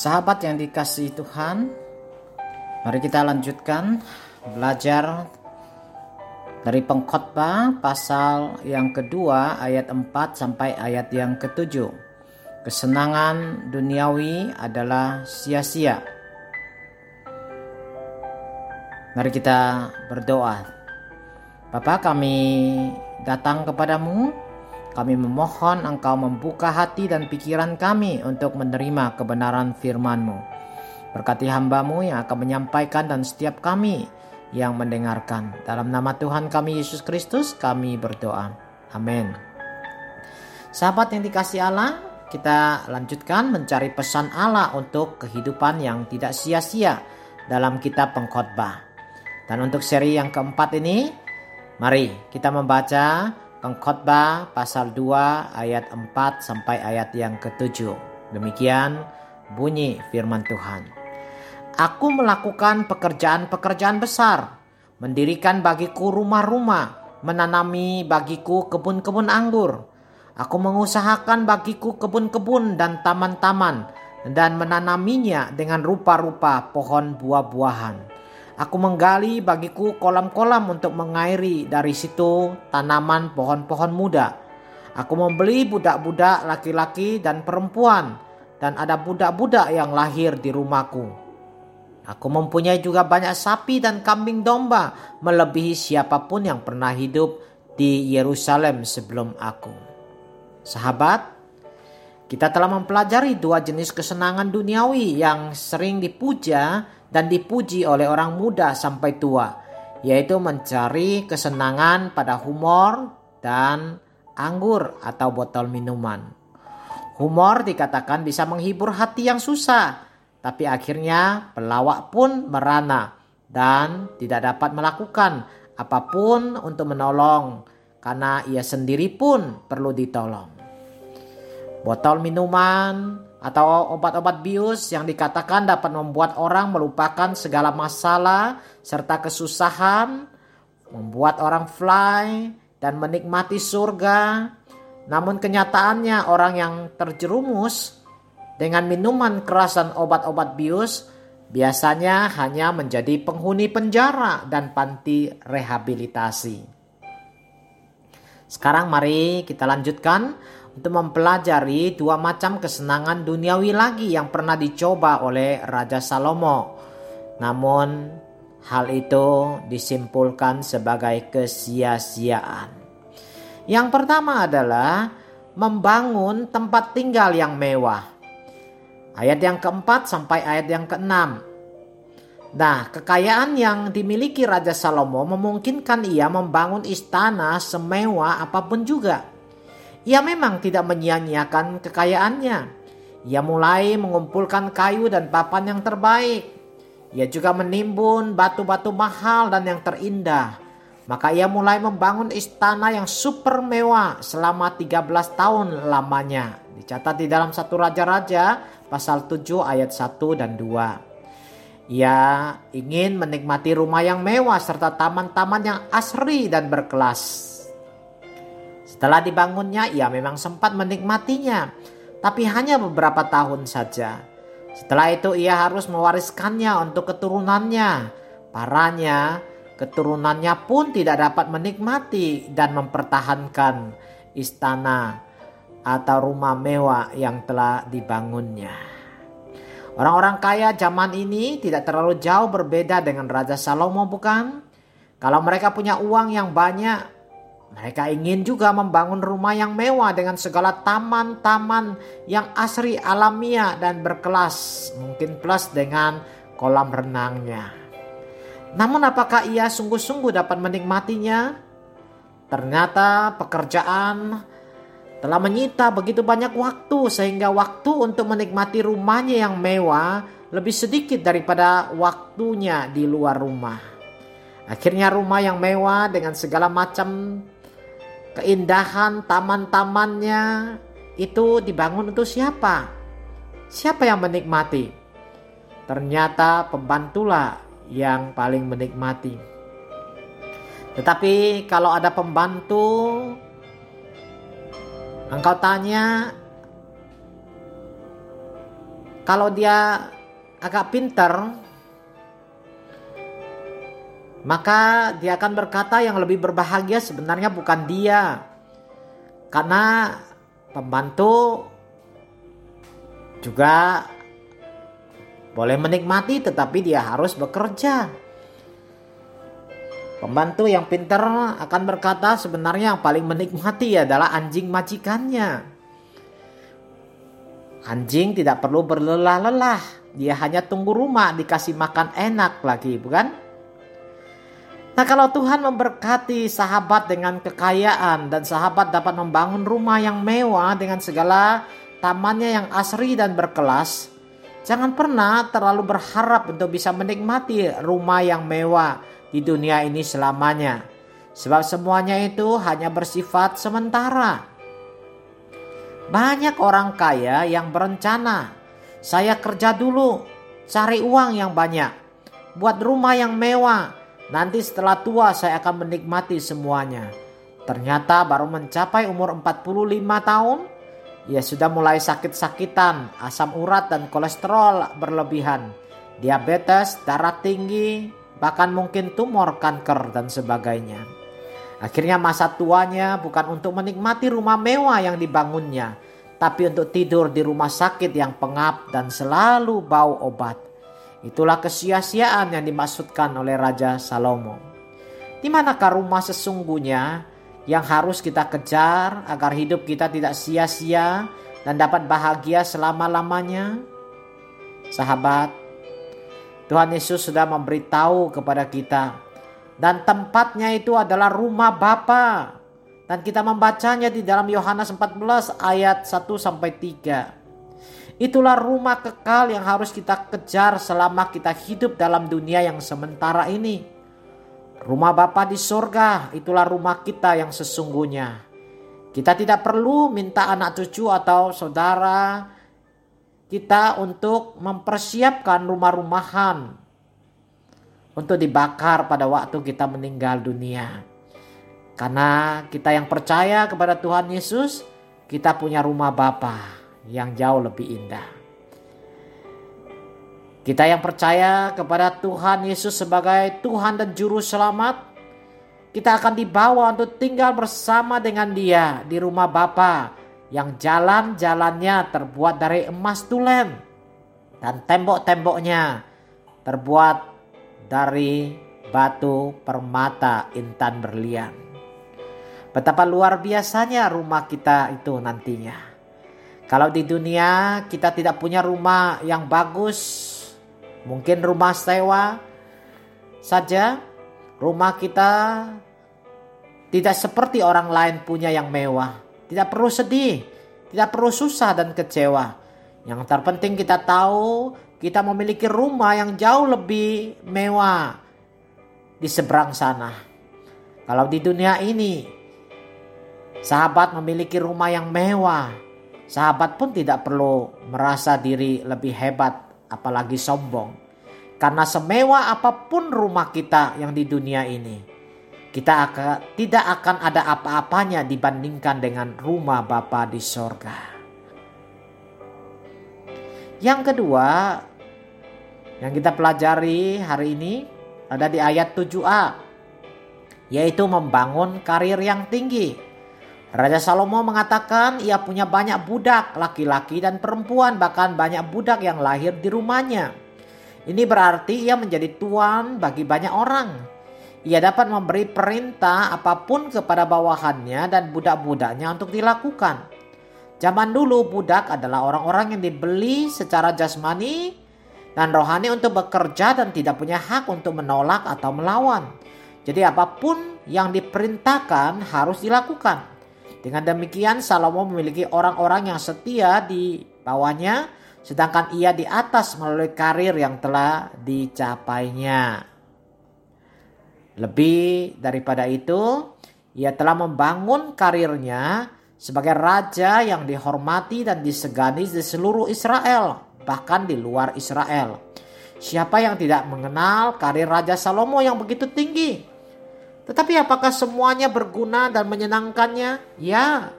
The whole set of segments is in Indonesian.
Sahabat yang dikasihi Tuhan, mari kita lanjutkan belajar dari pengkhotbah pasal yang kedua ayat 4 sampai ayat yang ketujuh. Kesenangan duniawi adalah sia-sia. Mari kita berdoa. Bapa kami datang kepadamu kami memohon engkau membuka hati dan pikiran kami untuk menerima kebenaran firman-Mu. Berkati hambamu yang akan menyampaikan dan setiap kami yang mendengarkan. Dalam nama Tuhan kami Yesus Kristus kami berdoa. Amin. Sahabat yang dikasih Allah, kita lanjutkan mencari pesan Allah untuk kehidupan yang tidak sia-sia dalam kitab pengkhotbah. Dan untuk seri yang keempat ini, mari kita membaca Pengkhotbah pasal 2 ayat 4 sampai ayat yang ke-7. Demikian bunyi firman Tuhan. Aku melakukan pekerjaan-pekerjaan besar, mendirikan bagiku rumah-rumah, menanami bagiku kebun-kebun anggur. Aku mengusahakan bagiku kebun-kebun dan taman-taman dan menanaminya dengan rupa-rupa pohon buah-buahan Aku menggali bagiku kolam-kolam untuk mengairi dari situ tanaman pohon-pohon muda. Aku membeli budak-budak laki-laki dan perempuan dan ada budak-budak yang lahir di rumahku. Aku mempunyai juga banyak sapi dan kambing domba melebihi siapa pun yang pernah hidup di Yerusalem sebelum aku. Sahabat, kita telah mempelajari dua jenis kesenangan duniawi yang sering dipuja dan dipuji oleh orang muda sampai tua, yaitu mencari kesenangan pada humor dan anggur atau botol minuman. Humor dikatakan bisa menghibur hati yang susah, tapi akhirnya pelawak pun merana dan tidak dapat melakukan apa pun untuk menolong karena ia sendiri pun perlu ditolong. Botol minuman atau obat-obat bius yang dikatakan dapat membuat orang melupakan segala masalah serta kesusahan, membuat orang fly dan menikmati surga. Namun kenyataannya orang yang terjerumus dengan minuman keras dan obat-obat bius biasanya hanya menjadi penghuni penjara dan panti rehabilitasi. Sekarang mari kita lanjutkan untuk mempelajari dua macam kesenangan duniawi lagi yang pernah dicoba oleh Raja Salomo. Namun hal itu disimpulkan sebagai kesia-siaan. Yang pertama adalah membangun tempat tinggal yang mewah. Ayat yang keempat sampai ayat yang keenam. Nah, kekayaan yang dimiliki Raja Salomo memungkinkan ia membangun istana semewah apa pun juga. Ia memang tidak menyia-nyiakan kekayaannya. Ia mulai mengumpulkan kayu dan papan yang terbaik. Ia juga menimbun batu-batu mahal dan yang terindah. Maka ia mulai membangun istana yang super mewah selama 13 tahun lamanya. Dicatat di dalam satu Raja-Raja pasal 7 ayat 1 dan 2. Ia ingin menikmati rumah yang mewah serta taman-taman yang asri dan berkelas. Setelah dibangunnya, ia memang sempat menikmatinya, tapi hanya beberapa tahun saja. Setelah itu, ia harus mewariskannya untuk keturunannya. Paranya, keturunannya pun tidak dapat menikmati dan mempertahankan istana atau rumah mewah yang telah dibangunnya. Orang-orang kaya zaman ini tidak terlalu jauh berbeda dengan Raja Salomo bukan? Kalau mereka punya uang yang banyak, mereka ingin juga membangun rumah yang mewah dengan segala taman-taman yang asri alamiah dan berkelas, mungkin plus dengan kolam renangnya. Namun apakah ia sungguh-sungguh dapat menikmatinya? Ternyata pekerjaan telah menyita begitu banyak waktu sehingga waktu untuk menikmati rumahnya yang mewah lebih sedikit daripada waktunya di luar rumah. Akhirnya rumah yang mewah dengan segala macam keindahan taman-tamannya itu dibangun untuk siapa? Siapa yang menikmati? Ternyata pembantulah yang paling menikmati. Tetapi kalau ada pembantu, engkau tanya, kalau dia agak pinter, maka dia akan berkata yang lebih berbahagia sebenarnya bukan dia. Karena pembantu juga boleh menikmati tetapi dia harus bekerja. Pembantu yang pintar akan berkata sebenarnya yang paling menikmati adalah anjing majikannya. Anjing tidak perlu berlelah-lelah, dia hanya tunggu rumah dikasih makan enak lagi, bukan? Nah kalau Tuhan memberkati sahabat dengan kekayaan dan sahabat dapat membangun rumah yang mewah dengan segala tamannya yang asri dan berkelas, jangan pernah terlalu berharap untuk bisa menikmati rumah yang mewah di dunia ini selamanya. Sebab semuanya itu hanya bersifat sementara. Banyak orang kaya yang berencana, saya kerja dulu, cari uang yang banyak, buat rumah yang mewah, Nanti setelah tua saya akan menikmati semuanya. Ternyata baru mencapai umur 45 tahun, ia sudah mulai sakit-sakitan, asam urat dan kolesterol berlebihan, diabetes, darah tinggi, bahkan mungkin tumor kanker dan sebagainya. Akhirnya masa tuanya bukan untuk menikmati rumah mewah yang dibangunnya, tapi untuk tidur di rumah sakit yang pengap dan selalu bau obat. Itulah kesia-siaan yang dimaksudkan oleh Raja Salomo. Di manakah rumah sesungguhnya yang harus kita kejar agar hidup kita tidak sia-sia dan dapat bahagia selama-lamanya? Sahabat, Tuhan Yesus sudah memberitahu kepada kita dan tempatnya itu adalah rumah Bapa. Dan kita membacanya di dalam Yohanes 14 ayat 1 sampai 3. Itulah rumah kekal yang harus kita kejar selama kita hidup dalam dunia yang sementara ini. Rumah Bapa di sorga, itulah rumah kita yang sesungguhnya. Kita tidak perlu minta anak cucu atau saudara kita untuk mempersiapkan rumah-rumahan untuk dibakar pada waktu kita meninggal dunia. Karena kita yang percaya kepada Tuhan Yesus, kita punya rumah Bapa yang jauh lebih indah. Kita yang percaya kepada Tuhan Yesus sebagai Tuhan dan Juru Selamat, kita akan dibawa untuk tinggal bersama dengan Dia di rumah Bapa yang jalan-jalannya terbuat dari emas tulen dan tembok-temboknya terbuat dari batu permata intan berlian. Betapa luar biasanya rumah kita itu nantinya. Kalau di dunia kita tidak punya rumah yang bagus, mungkin rumah sewa saja, rumah kita tidak seperti orang lain punya yang mewah. Tidak perlu sedih, tidak perlu susah dan kecewa. Yang terpenting kita tahu kita memiliki rumah yang jauh lebih mewah di seberang sana. Kalau di dunia ini, sahabat memiliki rumah yang mewah, Sahabat pun tidak perlu merasa diri lebih hebat, apalagi sombong. Karena semewah apa pun rumah kita yang di dunia ini, kita akan, tidak akan ada apa-apanya dibandingkan dengan rumah Bapa di sorga. Yang kedua, yang kita pelajari hari ini ada di ayat 7a, yaitu membangun karir yang tinggi. Raja Salomo mengatakan ia punya banyak budak laki-laki dan perempuan bahkan banyak budak yang lahir di rumahnya. Ini berarti ia menjadi tuan bagi banyak orang. Ia dapat memberi perintah apa pun kepada bawahannya dan budak-budaknya untuk dilakukan. Zaman dulu budak adalah orang-orang yang dibeli secara jasmani dan rohani untuk bekerja dan tidak punya hak untuk menolak atau melawan. Jadi apa pun yang diperintahkan harus dilakukan. Dengan demikian Salomo memiliki orang-orang yang setia di bawahnya sedangkan ia di atas melalui karir yang telah dicapainya. Lebih daripada itu, ia telah membangun karirnya sebagai raja yang dihormati dan disegani di seluruh Israel, bahkan di luar Israel. Siapa yang tidak mengenal karir Raja Salomo yang begitu tinggi? Tetapi apakah semuanya berguna dan menyenangkannya? Ya,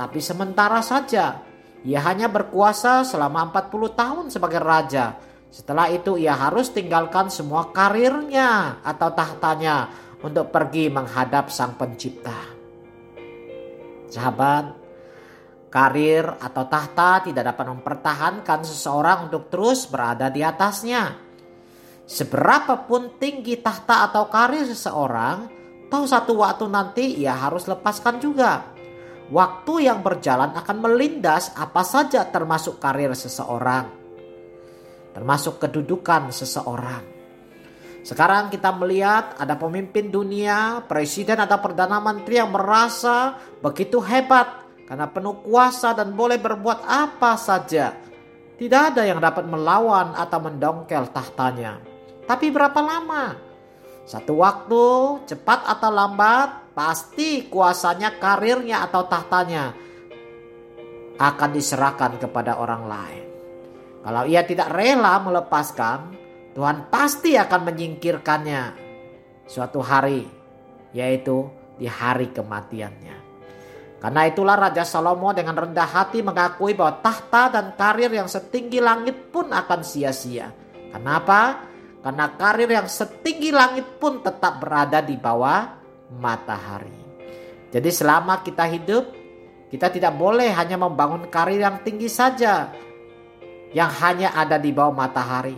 tapi sementara saja. ia hanya berkuasa selama 40 tahun sebagai raja. Setelah itu ia harus tinggalkan semua karirnya atau tahtanya untuk pergi menghadap sang pencipta. Sahabat, karir atau tahta tidak dapat mempertahankan seseorang untuk terus berada di atasnya. Seberapapun tinggi tahta atau karir seseorang, tahu satu waktu nanti ia harus lepaskan juga. Waktu yang berjalan akan melindas apa saja termasuk karir seseorang. Termasuk kedudukan seseorang. Sekarang kita melihat ada pemimpin dunia, presiden atau perdana menteri yang merasa begitu hebat karena penuh kuasa dan boleh berbuat apa saja. Tidak ada yang dapat melawan atau mendongkel tahtanya. Tapi berapa lama? Satu waktu, cepat atau lambat, pasti kuasanya, karirnya atau tahtanya akan diserahkan kepada orang lain. Kalau ia tidak rela melepaskan, Tuhan pasti akan menyingkirkannya suatu hari, yaitu di hari kematiannya. Karena itulah Raja Salomo dengan rendah hati mengakui bahwa tahta dan karir yang setinggi langit pun akan sia-sia. Kenapa? Karena karir yang setinggi langit pun tetap berada di bawah matahari. Jadi selama kita hidup, kita tidak boleh hanya membangun karir yang tinggi saja, yang hanya ada di bawah matahari.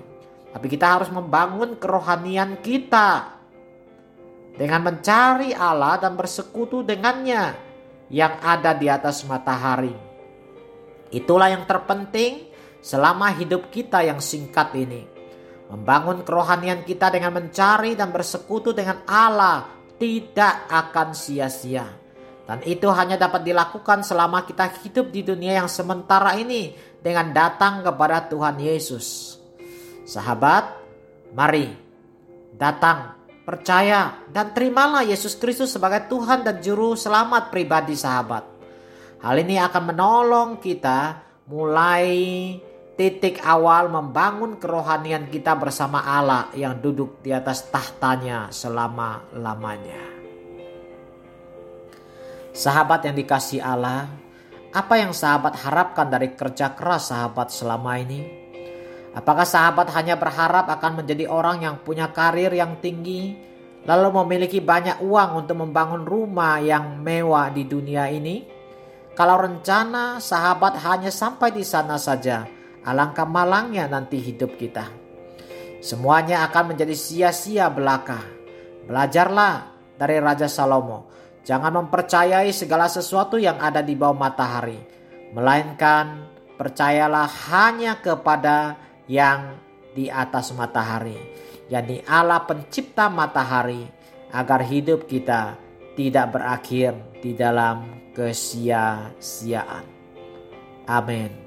Tapi kita harus membangun kerohanian kita dengan mencari Allah dan bersekutu dengannya yang ada di atas matahari. Itulah yang terpenting selama hidup kita yang singkat ini. Membangun kerohanian kita dengan mencari dan bersekutu dengan Allah tidak akan sia-sia. Dan itu hanya dapat dilakukan selama kita hidup di dunia yang sementara ini dengan datang kepada Tuhan Yesus. Sahabat, mari datang, percaya, dan terimalah Yesus Kristus sebagai Tuhan dan Juru Selamat pribadi sahabat. Hal ini akan menolong kita mulai titik awal membangun kerohanian kita bersama Allah yang duduk di atas tahtanya selama-lamanya. Sahabat yang dikasih Allah, apa yang sahabat harapkan dari kerja keras sahabat selama ini? Apakah sahabat hanya berharap akan menjadi orang yang punya karir yang tinggi, lalu memiliki banyak uang untuk membangun rumah yang mewah di dunia ini? Kalau rencana sahabat hanya sampai di sana saja, Alangkah malangnya nanti hidup kita. Semuanya akan menjadi sia-sia belaka. Belajarlah dari Raja Salomo. Jangan mempercayai segala sesuatu yang ada di bawah matahari. Melainkan percayalah hanya kepada yang di atas matahari. yakni Allah pencipta matahari. Agar hidup kita tidak berakhir di dalam kesia-siaan. Amin.